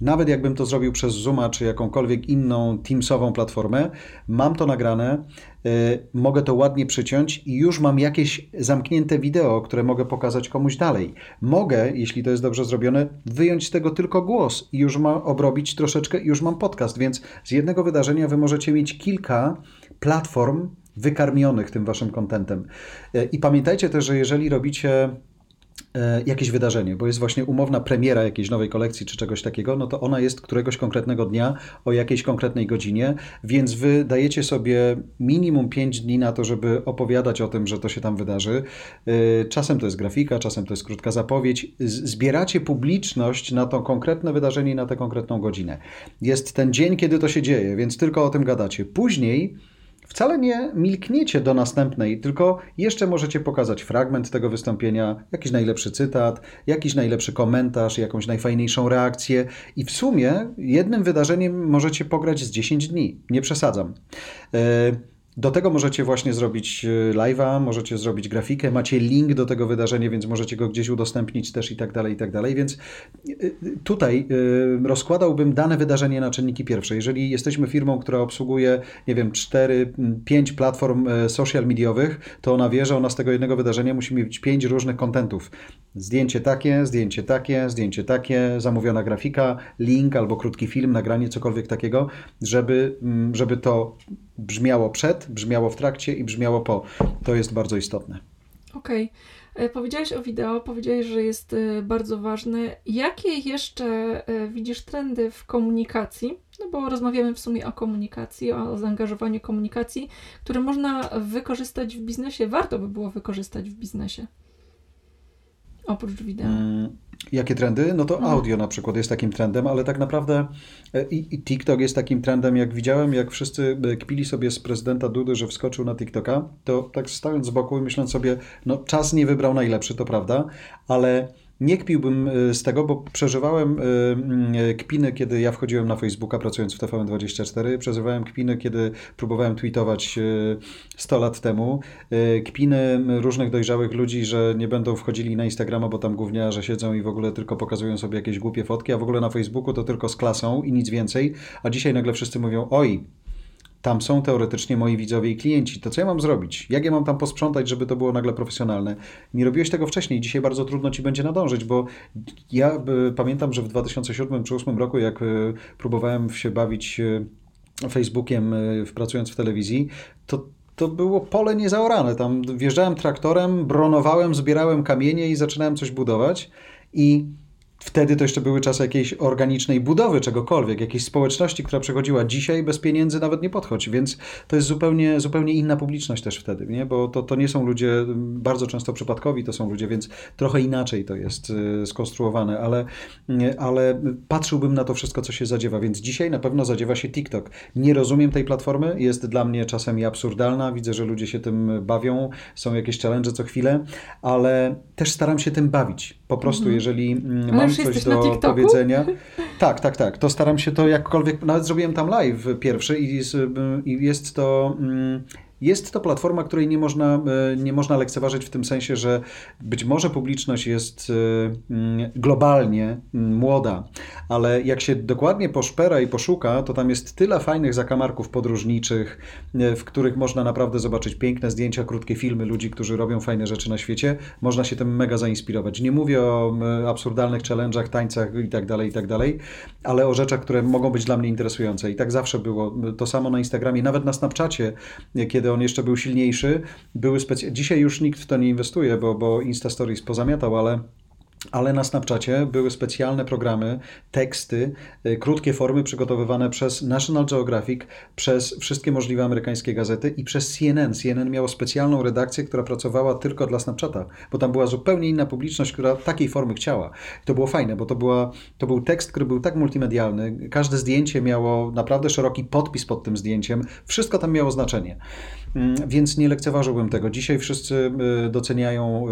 nawet jakbym to zrobił przez Zooma czy jakąkolwiek inną Teamsową platformę, mam to nagrane, yy, mogę to ładnie przyciąć i już mam jakieś zamknięte wideo, które mogę pokazać komuś dalej. Mogę, jeśli to jest dobrze zrobione, wyjąć z tego tylko głos i już mam obrobić troszeczkę już mam podcast, więc z jednego wydarzenia wy możecie mieć kilka platform wykarmionych tym waszym kontentem. Yy, I pamiętajcie też, że jeżeli robicie jakieś wydarzenie, bo jest właśnie umowna premiera jakiejś nowej kolekcji czy czegoś takiego, no to ona jest któregoś konkretnego dnia o jakiejś konkretnej godzinie, więc wy dajecie sobie minimum 5 dni na to, żeby opowiadać o tym, że to się tam wydarzy. E, czasem to jest grafika, czasem to jest krótka zapowiedź. Zbieracie publiczność na to konkretne wydarzenie i na tę konkretną godzinę. Jest ten dzień, kiedy to się dzieje, więc tylko o tym gadacie. Później wcale nie milkniecie do następnej, tylko jeszcze możecie pokazać fragment tego wystąpienia, jakiś najlepszy cytat, jakiś najlepszy komentarz, jakąś najfajniejszą reakcję i w sumie jednym wydarzeniem możecie pograć z 10 dni. Nie przesadzam. Yy, do tego możecie właśnie zrobić e, live'a, możecie zrobić grafikę, macie link do tego wydarzenia, więc możecie go gdzieś udostępnić też i tak dalej, i tak dalej. Więc e, tutaj e, rozkładałbym dane wydarzenie na czynniki pierwsze. Jeżeli jesteśmy firmą, która obsługuje, nie wiem, 4, 5 platform social mediowych, to ona wie, że ona z tego jednego wydarzenia musi mieć 5 różnych kontentów. Zdjęcie takie, zdjęcie takie, zdjęcie takie, zamówiona grafika, link albo krótki film, nagranie, cokolwiek takiego, żeby, żeby to brzmiało przed, brzmiało w trakcie i brzmiało po. To jest bardzo istotne. Okej. Okay. E, powiedziałeś o wideo, powiedziałeś, że jest e, bardzo ważne. Jakie jeszcze e, widzisz trendy w komunikacji? No bo rozmawiamy w sumie o komunikacji, o zaangażowaniu komunikacji, które można wykorzystać w biznesie, warto by było wykorzystać w biznesie. Oprócz wideo. Mm, jakie trendy? No to mhm. audio na przykład jest takim trendem, ale tak naprawdę e, i, i, TikTok jest takim trendem, jak widziałem, jak wszyscy e, kpili sobie z prezydenta Dudy, że wskoczył na TikToka, to tak stając z boku i myśląc sobie, no czas nie wybrał najlepszy, to prawda, ale nie kpiłbym e, z tego, bo przeżywałem e, kpiny, kiedy ja wchodziłem na Facebooka pracując w TVN24, przeżywałem kpiny, kiedy próbowałem tweetować 100 e, lat temu, kpiny różnych dojrzałych ludzi, że nie będą wchodzili na Instagrama, bo tam gówniarze siedzą i w ogóle tylko pokazują sobie jakieś głupie fotki, a w ogóle na Facebooku to tylko z klasą i nic więcej, a dzisiaj nagle wszyscy mówią, oj, tam są teoretycznie moi widzowie i klienci. To co ja mam zrobić? Jak ja mam tam posprzątać, żeby to było nagle profesjonalne? Nie robiłeś tego wcześniej, dzisiaj bardzo trudno ci będzie nadążyć, bo ja y, pamiętam, że w 2007 czy 2008 roku, jak y, próbowałem się bawić y, Facebookiem, pracując w telewizji, to to było pole niezaorane. Tam wjeżdżałem traktorem, bronowałem, zbierałem kamienie i zaczynałem coś budować. I Wtedy to jeszcze były czasy jakiejś organicznej budowy czegokolwiek, jakiejś społeczności, która przechodziła. Dzisiaj bez pieniędzy nawet nie podchodzi, więc to jest zupełnie, zupełnie inna publiczność też wtedy, nie? bo to, to nie są ludzie bardzo często przypadkowi, to są ludzie, więc trochę inaczej to jest y, skonstruowane, ale, y, ale patrzyłbym na to wszystko, co się zadziewa, więc dzisiaj na pewno zadziewa się TikTok. Nie rozumiem tej platformy, jest dla mnie czasami absurdalna, widzę, że ludzie się tym bawią, są jakieś challenge co chwilę, ale też staram się tym bawić. Po prostu, mhm. jeżeli mm, mam coś do powiedzenia. Tak, tak, tak. To staram się to jakkolwiek. Nawet zrobiłem tam live pierwszy i i jest to. Jest to platforma, której nie można, e, nie można lekceważyć w tym sensie, że być może publiczność jest e, mm, globalnie mm, młoda, ale jak się dokładnie poszpera i poszuka, to tam jest tyle fajnych zakamarków podróżniczych, e, w których można naprawdę zobaczyć piękne zdjęcia, krótkie filmy ludzi, którzy robią fajne rzeczy na świecie. Można się tym mega zainspirować. Nie mówię o absurdalnych challenge'ach, tańcach i tak dalej, i tak ale o rzeczach, które mogą być dla mnie interesujące. I tak zawsze było. To samo na Instagramie, nawet na Snapchacie, kiedy kiedy on jeszcze był silniejszy, były specy... Dzisiaj już nikt w to nie inwestuje, bo, bo Insta Stories pozamiatał, ale ale na Snapchacie były specjalne programy, teksty, y, krótkie formy przygotowywane przez National Geographic, przez wszystkie możliwe amerykańskie gazety i przez CNN. CNN miało specjalną redakcję, która pracowała tylko dla Snapchata, bo tam była zupełnie inna publiczność, która takiej formy chciała. I to było fajne, bo to, była, to był tekst, który był tak multimedialny. Każde zdjęcie miało naprawdę szeroki podpis pod tym zdjęciem. Wszystko tam miało znaczenie. Mm, więc nie lekceważyłbym tego. Dzisiaj wszyscy y, doceniają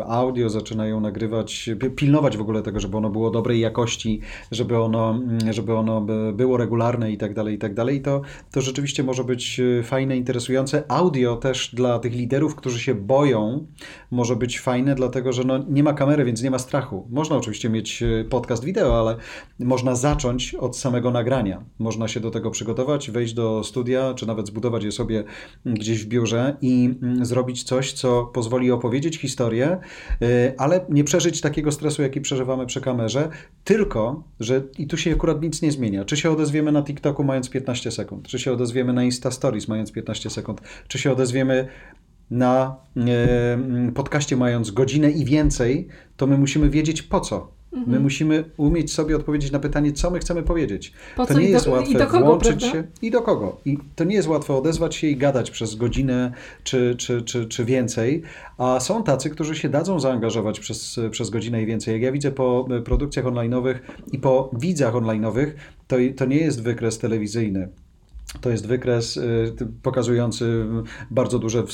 y, audio, zaczynają nagrywać, pilnować w ogóle tego, żeby ono było dobrej jakości, żeby ono, mm, żeby ono było regularne i tak dalej, i tak dalej. To, to rzeczywiście może być y, fajne, interesujące. Audio też dla tych liderów, którzy się boją, może być fajne, dlatego że no, nie ma kamery, więc nie ma strachu. Można oczywiście mieć podcast wideo, ale można zacząć od samego nagrania. Można się do tego przygotować, wejść do studia, czy nawet zbudować je sobie gdzieś w biurze i mm, zrobić coś, co pozwoli opowiedzieć historię, y, ale nie przeżyć takiego stresu, jaki przeżywamy przy kamerze, tylko, że i tu się akurat nic nie zmienia. Czy się odezwiemy na TikToku mając 15 sekund, czy się odezwiemy na Insta Stories mając 15 sekund, czy się odezwiemy na e, podcaście mając godzinę i więcej, to my musimy wiedzieć po co. Mhm. My musimy umieć sobie odpowiedzieć na pytanie, co my chcemy powiedzieć. Po to nie jest łatwe kogo, włączyć prawda? się i do kogo. I to nie jest łatwe odezwać się i gadać przez godzinę czy, czy, czy, czy więcej. A są tacy, którzy się dadzą zaangażować przez, przez godzinę i więcej. Jak ja widzę po produkcjach online'owych i po widzach online'owych, to, to nie jest wykres telewizyjny. To jest wykres y, pokazujący bardzo duże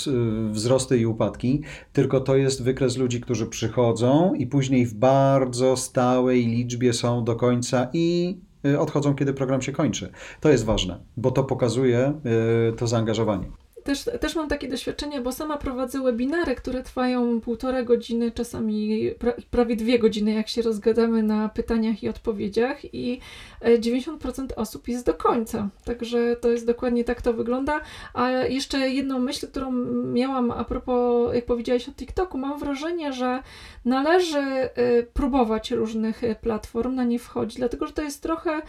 wzrosty i upadki, tylko to jest wykres ludzi, którzy przychodzą i później w bardzo stałej liczbie są do końca i y, odchodzą, kiedy program się kończy. To jest ważne, bo to pokazuje y, to zaangażowanie. Też, też mam takie doświadczenie, bo sama prowadzę webinary, które trwają półtora godziny, czasami pra, prawie dwie godziny, jak się rozgadamy na pytaniach i odpowiedziach, i 90% e, osób jest do końca. Także to jest dokładnie tak to wygląda. A jeszcze jedną myśl, którą miałam a propos, jak powiedziałeś o TikToku, mam wrażenie, że należy e, próbować różnych e, platform, na nie wchodzić, dlatego że to jest trochę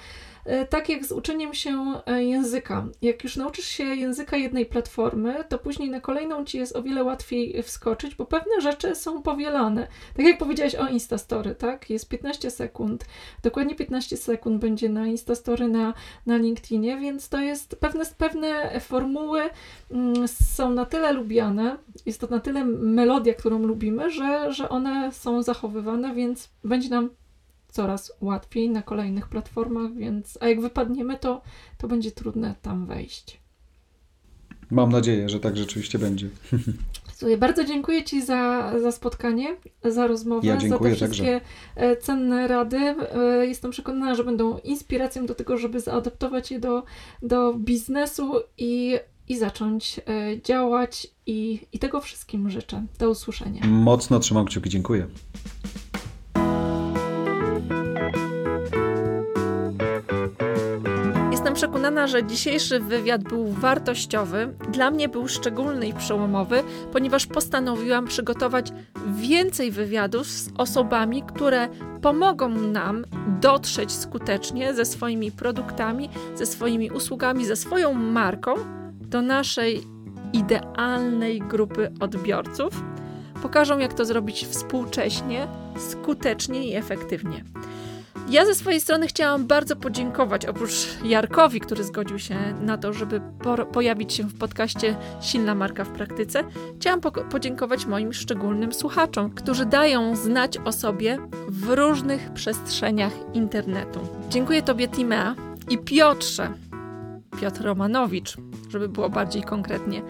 tak jak z uczeniem się e, języka. Jak już nauczysz się języka jednej platformy, to później na kolejną ci jest o wiele łatwiej wskoczyć, bo pewne rzeczy są powielane. Tak jak powiedziałeś o Instastory, tak? Jest 15 sekund. Dokładnie 15 sekund będzie na Instastory na, na LinkedInie, więc to jest pewne, pewne formuły mm, są na tyle lubiane, jest to na tyle melodia, którą lubimy, że, że one są zachowywane, więc będzie nam coraz łatwiej na kolejnych platformach, więc a jak wypadniemy, to, to będzie trudne tam wejść. Mam nadzieję, że tak rzeczywiście będzie. Słuchaj, bardzo dziękuję Ci za, za spotkanie, za rozmowę, ja za te wszystkie także. cenne rady. E, jestem przekonana, że będą inspiracją do tego, żeby zaadaptować je do, do biznesu i, i zacząć e, działać. I, I tego wszystkim życzę. Do usłyszenia. Mocno trzymam kciuki. Dziękuję. Jestem przekonana, że dzisiejszy wywiad był wartościowy. Dla mnie był szczególny i przełomowy, ponieważ postanowiłam przygotować więcej wywiadów z osobami, które pomogą nam dotrzeć skutecznie ze swoimi produktami, ze swoimi usługami, ze swoją marką do naszej idealnej grupy odbiorców. Pokażą, jak to zrobić współcześnie, skutecznie i efektywnie. Ja ze swojej strony chciałam bardzo podziękować, oprócz Jarkowi, który zgodził się na to, żeby po pojawić się w podcaście Silna Marka w Praktyce, chciałam po podziękować moim szczególnym słuchaczom, którzy dają znać o sobie w różnych przestrzeniach internetu. Dziękuję Tobie, Timea i Piotrze, Piotr Romanowicz, żeby było bardziej konkretnie,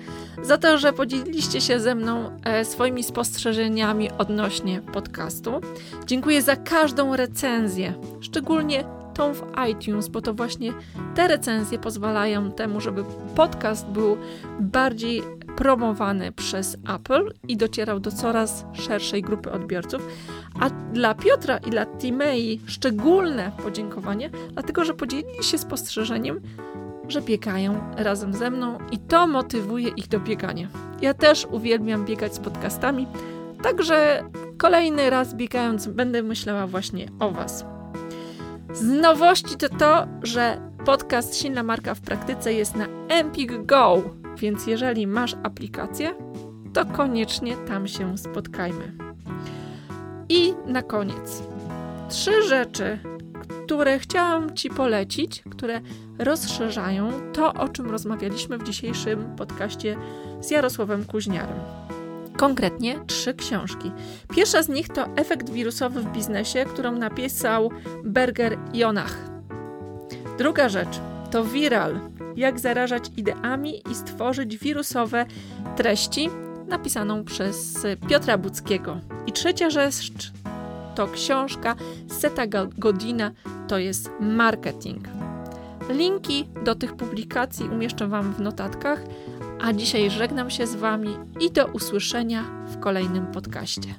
za to, że podzieliliście się ze mną e, swoimi spostrzeżeniami odnośnie podcastu. Dziękuję za każdą recenzję, szczególnie tą w iTunes, bo to właśnie te recenzje pozwalają temu, żeby podcast był bardziej promowany przez Apple i docierał do coraz szerszej grupy odbiorców. A dla Piotra i dla Timei szczególne podziękowanie, dlatego że podzielili się spostrzeżeniem, że biegają razem ze mną i to motywuje ich do biegania. Ja też uwielbiam biegać z podcastami, także kolejny raz biegając będę myślała właśnie o Was. Z nowości to to, że podcast Silna Marka w Praktyce jest na Empik Go, więc jeżeli masz aplikację, to koniecznie tam się spotkajmy. I na koniec trzy rzeczy, które chciałam Ci polecić, które rozszerzają to, o czym rozmawialiśmy w dzisiejszym podcaście z Jarosławem Kuźniarem. Konkretnie trzy książki. Pierwsza z nich to Efekt wirusowy w biznesie, którą napisał Berger Jonach. Druga rzecz to Viral. Jak zarażać ideami i stworzyć wirusowe treści, napisaną przez Piotra Buckiego. I trzecia rzecz to książka Seta Godina, to jest marketing. Linki do tych publikacji umieszczę Wam w notatkach, a dzisiaj żegnam się z Wami i do usłyszenia w kolejnym podcaście.